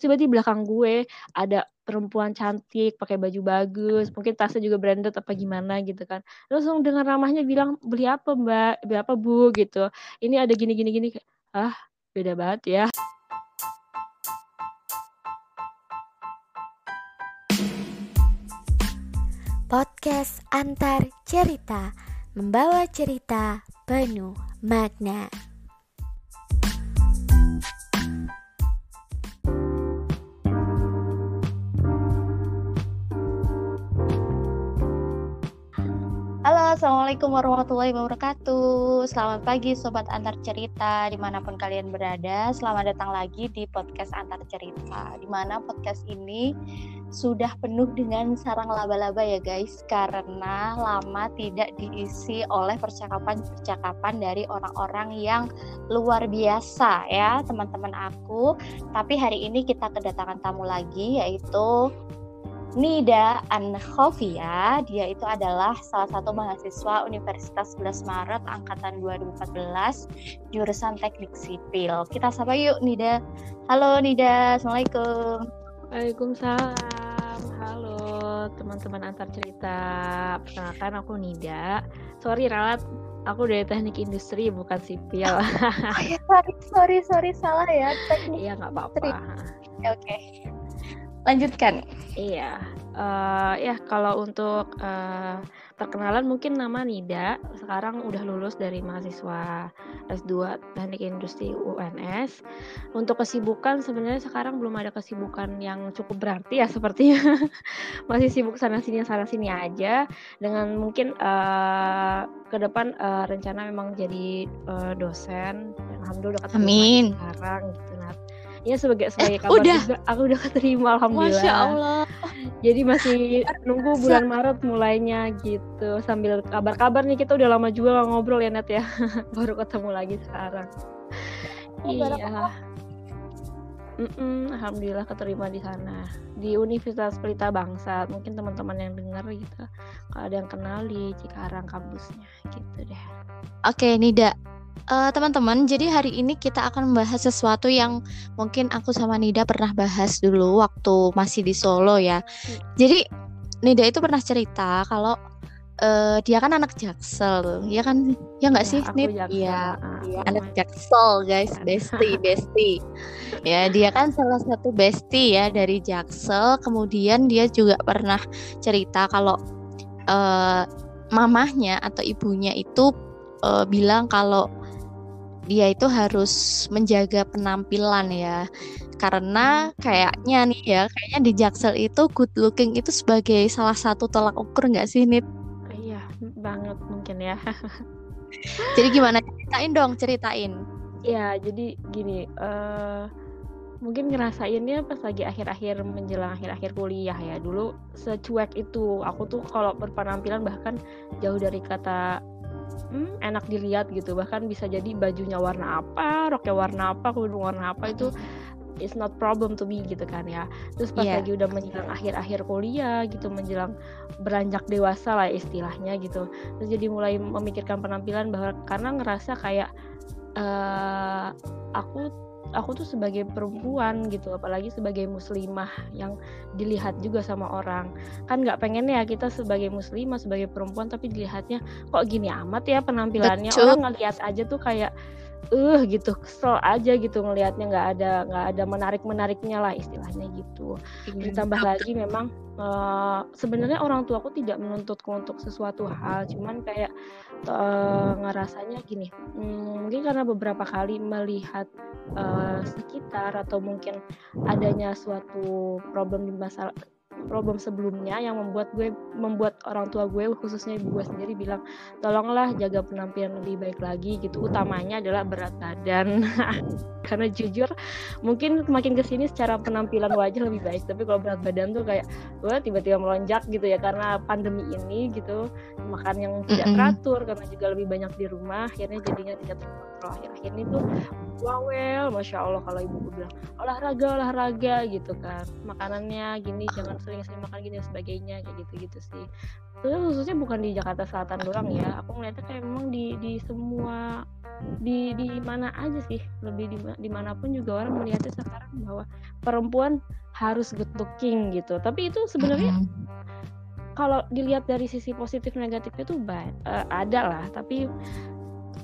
tiba di belakang gue ada perempuan cantik pakai baju bagus mungkin tasnya juga branded apa gimana gitu kan. Langsung dengan ramahnya bilang beli apa mbak? Beli apa bu? Gitu. Ini ada gini gini gini. Ah beda banget ya. Podcast antar cerita membawa cerita penuh makna. Assalamualaikum warahmatullahi wabarakatuh. Selamat pagi Sobat Antar Cerita Di mana pun kalian berada. Selamat datang lagi di podcast Antar Cerita Di mana podcast ini Sudah penuh dengan sarang laba-laba ya guys. Karena lama tidak diisi oleh percakapan-percakapan Dari orang-orang yang luar biasa ya Teman-teman aku. Tapi hari ini kita kedatangan tamu lagi Yaitu Nida Ankhofia, dia itu adalah salah satu mahasiswa Universitas 11 Maret angkatan 2014 jurusan Teknik Sipil. Kita sapa yuk Nida. Halo Nida, Assalamualaikum. Waalaikumsalam. Halo teman-teman antar cerita. Perkenalkan aku Nida. Sorry Ralat, aku dari teknik industri bukan sipil. oh, ya, sorry, sorry, sorry, salah ya. Teknik iya nggak apa-apa. Oke. Okay lanjutkan. Iya, uh, ya kalau untuk uh, perkenalan mungkin nama Nida sekarang udah lulus dari mahasiswa S2 Teknik Industri UNS. Untuk kesibukan sebenarnya sekarang belum ada kesibukan yang cukup berarti ya sepertinya masih sibuk sana sini sana sini aja dengan mungkin uh, ke depan uh, rencana memang jadi uh, dosen. Alhamdulillah Amin. sekarang gitu ya sebagai sebagai kabar udah. juga aku udah keterima alhamdulillah. Masya Allah. Jadi masih nunggu bulan Maret mulainya gitu. Sambil kabar-kabar nih kita udah lama juga gak ngobrol ya Net ya. Baru ketemu lagi sekarang. Oh, iya. Mm-mm, Alhamdulillah keterima di sana. Di Universitas Pelita Bangsa. Mungkin teman-teman yang dengar gitu, kalau ada yang kenal di Cikarang kampusnya gitu deh. Oke, Nida uh, teman-teman, jadi hari ini kita akan membahas sesuatu yang mungkin aku sama Nida pernah bahas dulu waktu masih di Solo ya. Hmm. Jadi Nida itu pernah cerita kalau uh, dia kan anak Jaksel, ya kan? Ya nggak ya, sih, Nid? Iya, ya, anak Jaksel, guys, bestie, bestie. ya, dia kan salah satu bestie ya dari Jaksel. Kemudian dia juga pernah cerita kalau uh, mamahnya atau ibunya itu uh, bilang kalau dia itu harus menjaga penampilan ya karena kayaknya nih ya kayaknya di Jaksel itu good looking itu sebagai salah satu tolak ukur nggak sih Nit? Iya banget mungkin ya. jadi gimana ceritain dong ceritain. Ya jadi gini uh, mungkin ngerasainnya pas lagi akhir-akhir menjelang akhir-akhir kuliah ya dulu secuek itu aku tuh kalau berpenampilan bahkan jauh dari kata hmm, enak dilihat gitu. Bahkan bisa jadi bajunya warna apa roknya warna apa kerudung warna apa itu it's not problem to me gitu kan ya. Terus pas yeah. lagi udah menjelang akhir-akhir kuliah gitu menjelang beranjak dewasa lah istilahnya gitu. Terus jadi mulai memikirkan penampilan bahwa karena ngerasa kayak uh, aku aku tuh sebagai perempuan gitu apalagi sebagai muslimah yang dilihat juga sama orang kan nggak pengen ya kita sebagai muslimah sebagai perempuan tapi dilihatnya kok gini amat ya penampilannya Betul. orang ngelihat aja tuh kayak uh gitu kesel aja gitu ngelihatnya nggak ada nggak ada menarik menariknya lah istilahnya gitu iya. ditambah lagi memang uh, sebenarnya orang tua aku tidak menuntutku untuk sesuatu hal cuman kayak uh, ngerasanya gini hmm, mungkin karena beberapa kali melihat uh, sekitar atau mungkin adanya suatu problem di masalah problem sebelumnya yang membuat gue membuat orang tua gue khususnya ibu gue sendiri bilang tolonglah jaga penampilan lebih baik lagi gitu. Utamanya adalah berat badan. Karena jujur mungkin makin ke sini secara penampilan wajah lebih baik tapi kalau berat badan tuh kayak gue tiba-tiba melonjak gitu ya karena pandemi ini gitu. Makan yang tidak teratur karena juga lebih banyak di rumah akhirnya jadinya tidak terkontrol. Akhir-akhir ini tuh wawel masya allah kalau ibu gue bilang olahraga olahraga gitu kan. Makanannya gini jangan makan gini dan sebagainya kayak gitu-gitu sih. Terus khususnya bukan di Jakarta Selatan doang ya aku ngeliatnya kayak memang di di semua di di mana aja sih lebih di di mana pun juga orang melihatnya sekarang bahwa perempuan harus good looking gitu. Tapi itu sebenarnya mm -hmm. kalau dilihat dari sisi positif negatifnya tuh uh, ada lah. Tapi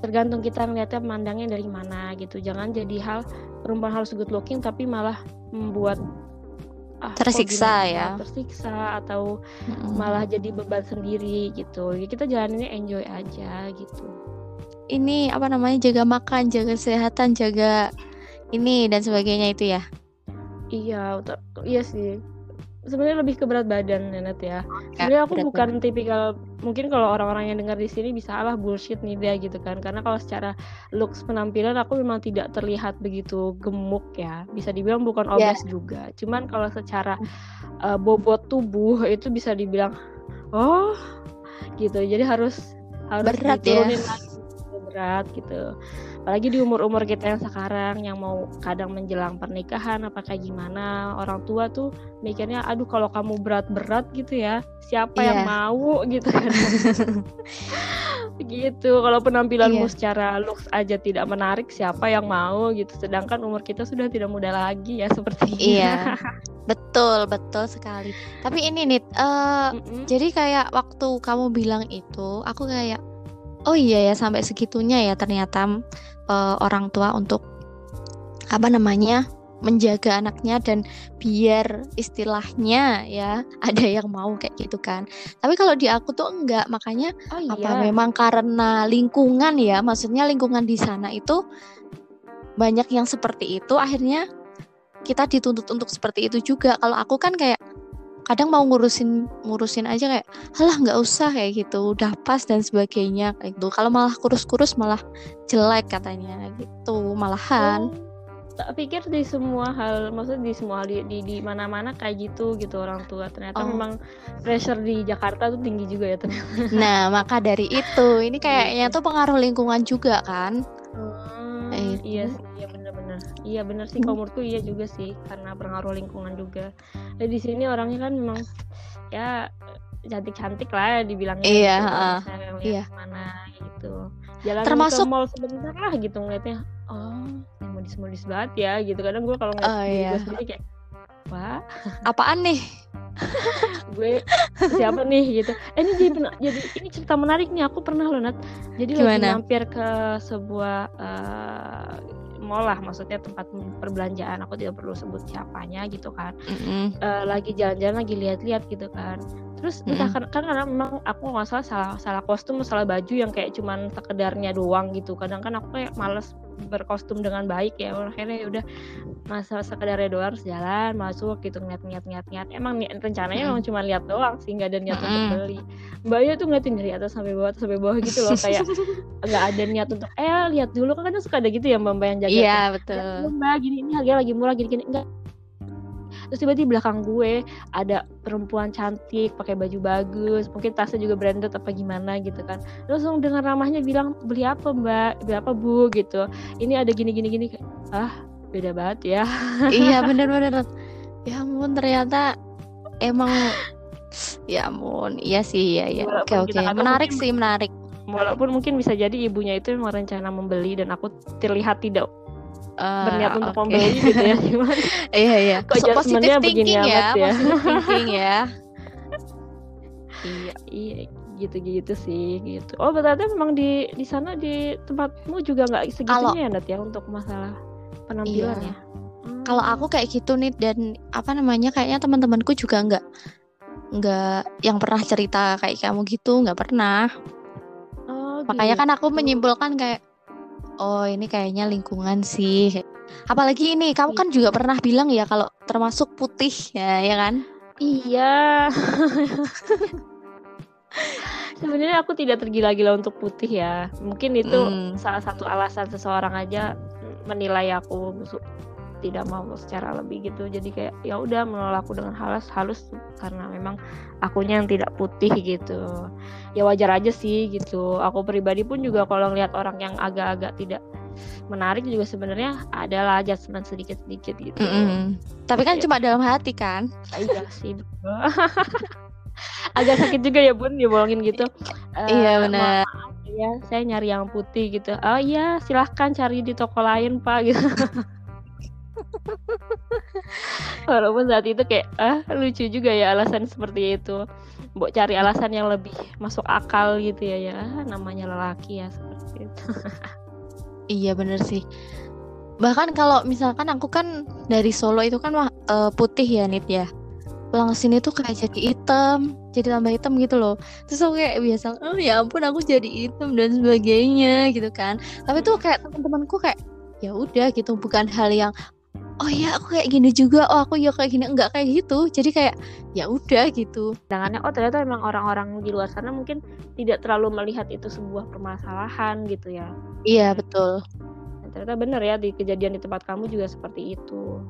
tergantung kita ngelihatnya mandangnya dari mana gitu. Jangan jadi hal perempuan harus good looking tapi malah membuat ah, tersiksa ya. tersiksa atau hmm. malah jadi beban sendiri gitu. Jadi kita jalaninnya enjoy aja gitu. Ini apa namanya jaga makan jaga kesehatan jaga ini dan sebagainya itu ya? Iya iya sih sebenarnya lebih ke berat badan Nenet ya. Sebenarnya aku bukan badan. tipikal mungkin kalau orang-orang yang dengar di sini bisa alah bullshit nih dia gitu kan. Karena kalau secara looks penampilan aku memang tidak terlihat begitu gemuk ya. Bisa dibilang bukan iya. obes yeah. juga. Cuman kalau secara uh, bobot tubuh itu bisa dibilang oh gitu. Jadi harus harus berat ya. lagi berat gitu apalagi di umur-umur kita yang sekarang yang mau kadang menjelang pernikahan apa kayak gimana orang tua tuh mikirnya aduh kalau kamu berat-berat gitu ya siapa yeah. yang iya. mau gitu kan gitu kalau penampilanmu yeah. secara looks aja tidak menarik siapa yang mau gitu sedangkan umur kita sudah tidak muda lagi ya seperti iya betul betul sekali tapi ini nih uh, mm -mm. jadi kayak waktu kamu bilang itu aku kayak oh iya ya sampai segitunya ya ternyata uh, orang tua untuk apa namanya menjaga anaknya dan biar istilahnya ya ada yang mau kayak gitu kan tapi kalau di aku tuh enggak makanya oh, iya. apa memang karena lingkungan ya maksudnya lingkungan di sana itu banyak yang seperti itu akhirnya kita dituntut untuk seperti itu juga kalau aku kan kayak kadang mau ngurusin ngurusin aja kayak halah nggak usah kayak gitu. Udah pas dan sebagainya kayak gitu. Kalau malah kurus-kurus malah jelek katanya gitu malahan. Oh tak pikir di semua hal maksudnya di semua hal di di, mana-mana kayak gitu gitu orang tua. Ternyata oh. memang pressure di Jakarta tuh tinggi juga ya ternyata. Nah maka dari itu ini kayaknya tuh pengaruh lingkungan juga kan? Hmm, eh, iya sih iya iya benar sih. Kalau menurutku iya juga sih karena pengaruh lingkungan juga. Nah, di sini orangnya kan memang ya cantik-cantik lah dibilangnya iya gitu, uh, iya. mana gitu. Jalan termasuk ke mall sebentar lah gitu ngeliatnya. Oh modis-modis banget ya gitu. Kadang gue kalau ngeliat oh, iya. gue sendiri kayak wah. Apaan nih? Gue siapa nih? gitu. Eh, ini jadi jadi ini cerita menarik nih. Aku pernah loh Nat. Jadi Gimana? lagi mampir ke sebuah uh, mall lah maksudnya tempat perbelanjaan aku tidak perlu sebut siapanya gitu kan mm -hmm. uh, lagi jalan-jalan lagi lihat-lihat gitu kan terus mm -hmm. entah kan, kan karena memang aku nggak salah salah salah kostum salah baju yang kayak cuman sekedarnya doang gitu kadang kan aku kayak males berkostum dengan baik ya akhirnya ya udah masa sekedarnya doang jalan masuk gitu ngeliat ngeliat ngeliat ngeliat emang nih rencananya emang cuma lihat doang sih nggak ada niat untuk beli. Mbak Yu tuh ngeliatin dari atas sampai bawah sampai bawah gitu loh kayak nggak ada niat untuk eh lihat dulu. Kan kadang suka ada gitu ya mbak mbak yang jaga iya betul. Mbak gini ini harganya lagi murah gini gini enggak terus tiba-tiba di belakang gue ada perempuan cantik pakai baju bagus mungkin tasnya juga branded apa gimana gitu kan. Terus langsung dengan ramahnya bilang beli apa mbak? Beli apa bu? gitu. Ini ada gini gini gini. Ah beda banget ya. Iya bener-bener ya ampun ternyata emang ya ampun. Iya sih ya ya oke oke. okay. menarik sih menarik. Walaupun mungkin bisa jadi ibunya itu memang rencana membeli dan aku terlihat tidak uh, berniat untuk okay. membeli gitu ya cuman iya iya kok so, positif thinking ya, ya positif thinking ya iya iya gitu-gitu sih gitu oh berarti memang di di sana di tempatmu juga nggak segitunya ya Nat ya untuk masalah penampilan iya. ya hmm. kalau aku kayak gitu nih dan apa namanya kayaknya teman-temanku juga nggak nggak yang pernah cerita kayak kamu gitu nggak pernah oh, makanya gitu. kan aku menyimpulkan kayak oh ini kayaknya lingkungan sih. Apalagi ini kamu kan juga pernah bilang ya kalau termasuk putih ya ya kan? Iya. Sebenarnya aku tidak tergila-gila untuk putih ya. Mungkin itu hmm. salah satu alasan seseorang aja menilai aku tidak mau secara lebih gitu. Jadi kayak ya udah menolakku dengan halus halus karena memang akunya yang tidak putih gitu. Ya wajar aja sih gitu. Aku pribadi pun juga kalau ngeliat orang yang agak-agak tidak menarik juga sebenarnya adalah adjustment sedikit-sedikit gitu. Mm -hmm. tapi kan ya. cuma dalam hati kan? Iya sih agak sakit juga ya bun dibolongin gitu. Uh, iya benar. ya saya nyari yang putih gitu. Oh iya silahkan cari di toko lain pak gitu walaupun saat itu kayak ah lucu juga ya alasan seperti itu. Buat cari alasan yang lebih masuk akal gitu ya ya namanya lelaki ya seperti itu. Iya bener sih. Bahkan kalau misalkan aku kan dari Solo itu kan uh, putih ya Nit ya. Pulang sini tuh kayak jadi hitam jadi tambah hitam gitu loh. Terus aku kayak biasa oh ya ampun aku jadi hitam dan sebagainya gitu kan. Tapi tuh kayak teman-temanku kayak ya udah gitu. Bukan hal yang oh ya aku kayak gini juga. Oh aku ya kayak gini. Enggak kayak gitu. Jadi kayak ya udah gitu. Dengannya oh ternyata memang orang-orang di luar sana mungkin tidak terlalu melihat itu sebuah permasalahan gitu ya. Iya betul. Dan ternyata benar ya di kejadian di tempat kamu juga seperti itu.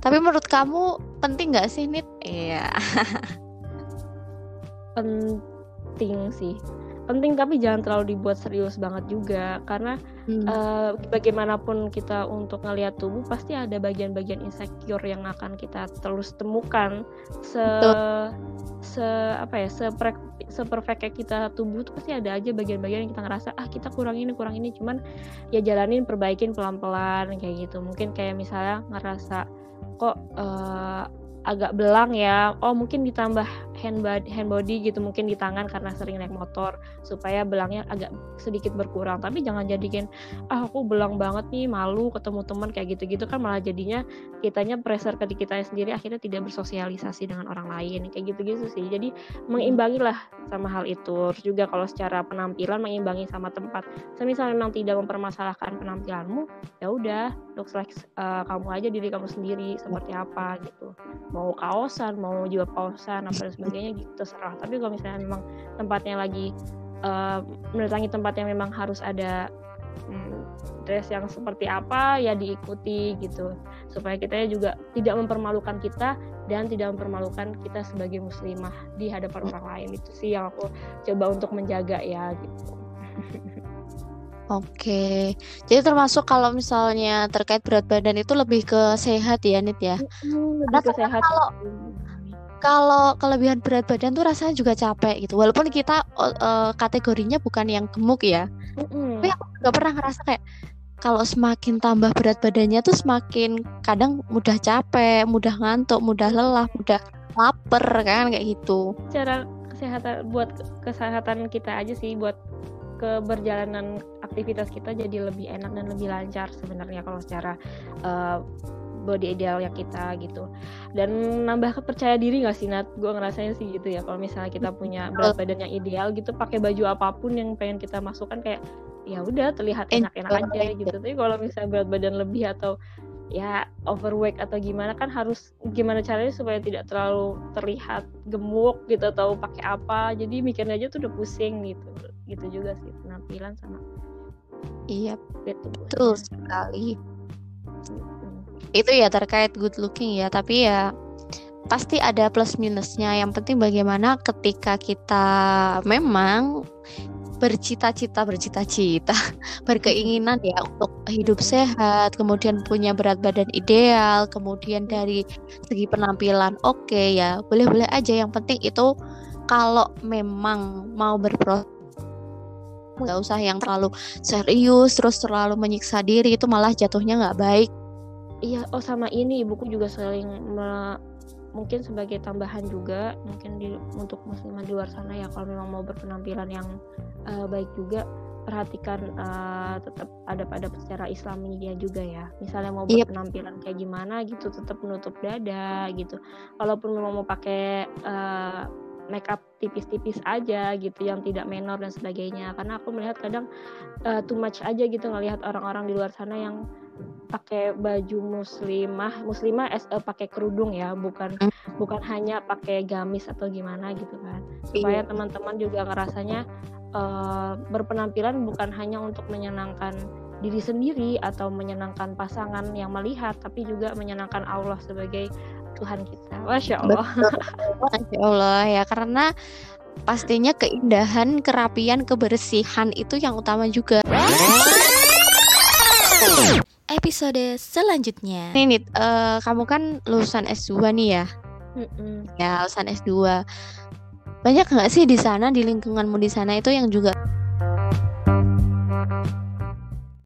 Tapi menurut kamu penting nggak sih Nit? Iya. penting sih. Penting tapi jangan terlalu dibuat serius banget juga. Karena hmm. uh, bagaimanapun kita untuk ngelihat tubuh pasti ada bagian-bagian insecure yang akan kita terus temukan. Se Betul. se apa ya se seperfect kita tubuh tuh pasti ada aja bagian-bagian yang kita ngerasa ah kita kurang ini kurang ini. Cuman ya jalanin perbaikin pelan-pelan kayak gitu. Mungkin kayak misalnya ngerasa kok uh, agak belang ya? Oh mungkin ditambah hand body, hand body gitu mungkin di tangan karena sering naik motor supaya belangnya agak sedikit berkurang. Tapi jangan jadikan ah aku belang banget nih malu ketemu teman kayak gitu-gitu kan malah jadinya kitanya pressure ke kita sendiri akhirnya tidak bersosialisasi dengan orang lain kayak gitu-gitu sih. Jadi mengimbangilah sama hal itu. Terus juga kalau secara penampilan mengimbangi sama tempat. Misalnya memang tidak mempermasalahkan penampilanmu ya udah looks like uh, kamu aja diri kamu sendiri seperti apa gitu. Mau kaosan mau juga kaosan apa dan gitu terserah. Tapi kalau misalnya memang tempatnya lagi uh, mendatangi tempat yang memang harus ada hmm, dress yang seperti apa ya diikuti gitu. Supaya kita juga tidak mempermalukan kita dan tidak mempermalukan kita sebagai muslimah di hadapan orang lain. Itu sih yang aku coba untuk menjaga ya gitu. Oke, jadi termasuk kalau misalnya terkait berat badan itu lebih ke sehat ya, Nit ya. Hmm, lebih ke sehat. Kalau kalau kelebihan berat badan tuh rasanya juga capek gitu. Walaupun kita uh, kategorinya bukan yang gemuk ya, mm-hmm. tapi aku juga pernah ngerasa kayak kalau semakin tambah berat badannya tuh semakin kadang mudah capek, mudah ngantuk, mudah lelah, mudah lapar kan kayak gitu. Cara kesehatan buat kesehatan kita aja sih buat keberjalanan aktivitas kita jadi lebih enak dan lebih lancar sebenarnya kalau secara uh, body idealnya kita gitu. Dan nambah kepercaya diri gak sih Nat? Gue ngerasanya sih gitu ya kalau misalnya kita punya berat badan yang ideal gitu pakai baju apa pun yang pengen kita masukkan kayak ya udah terlihat enak-enak aja gitu. Tapi kalau misalnya berat badan lebih atau ya overweight atau gimana kan harus gimana caranya supaya tidak terlalu terlihat gemuk gitu atau pakai apa. Jadi mikirnya aja tuh udah pusing gitu. Gitu juga sih penampilan sama iya betul sekali. Itu ya terkait good looking ya. Tapi ya pasti ada plus minusnya. Yang penting bagaimana ketika kita memang bercita-cita bercita-cita berkeinginan ya untuk hidup sehat kemudian punya berat badan ideal kemudian dari segi penampilan oke okay, ya boleh-boleh aja. Yang penting itu kalau memang mau berproses nggak usah yang terlalu serius terus terlalu menyiksa diri itu malah jatuhnya nggak baik iya oh sama ini ibuku juga sering me, mungkin sebagai tambahan juga mungkin di untuk muslimah di luar sana ya kalau memang mau berpenampilan yang uh, baik juga perhatikan uh, tetap ada pada secara Islaminya juga ya. Misalnya mau yep. berpenampilan kayak gimana gitu, tetap menutup dada gitu. Walaupun memang mau pakai uh, makeup tipis-tipis aja gitu yang tidak menor dan sebagainya karena aku melihat kadang uh, too much aja gitu ngelihat orang-orang di luar sana yang pakai baju muslimah muslimah uh, pakai kerudung ya bukan hmm. bukan hanya pakai gamis atau gimana gitu kan supaya iya. teman-teman juga ngerasanya uh, berpenampilan bukan hanya untuk menyenangkan diri sendiri atau menyenangkan pasangan yang melihat tapi juga menyenangkan Allah sebagai Tuhan kita. Masya Allah. Masya Allah ya karena pastinya keindahan, kerapian, kebersihan itu yang utama juga. Episode selanjutnya. Nih uh, kamu kan lulusan S2 nih ya? Mm-mm. Ya, lulusan S2. banyak nggak sih di sana di lingkunganmu di sana itu yang juga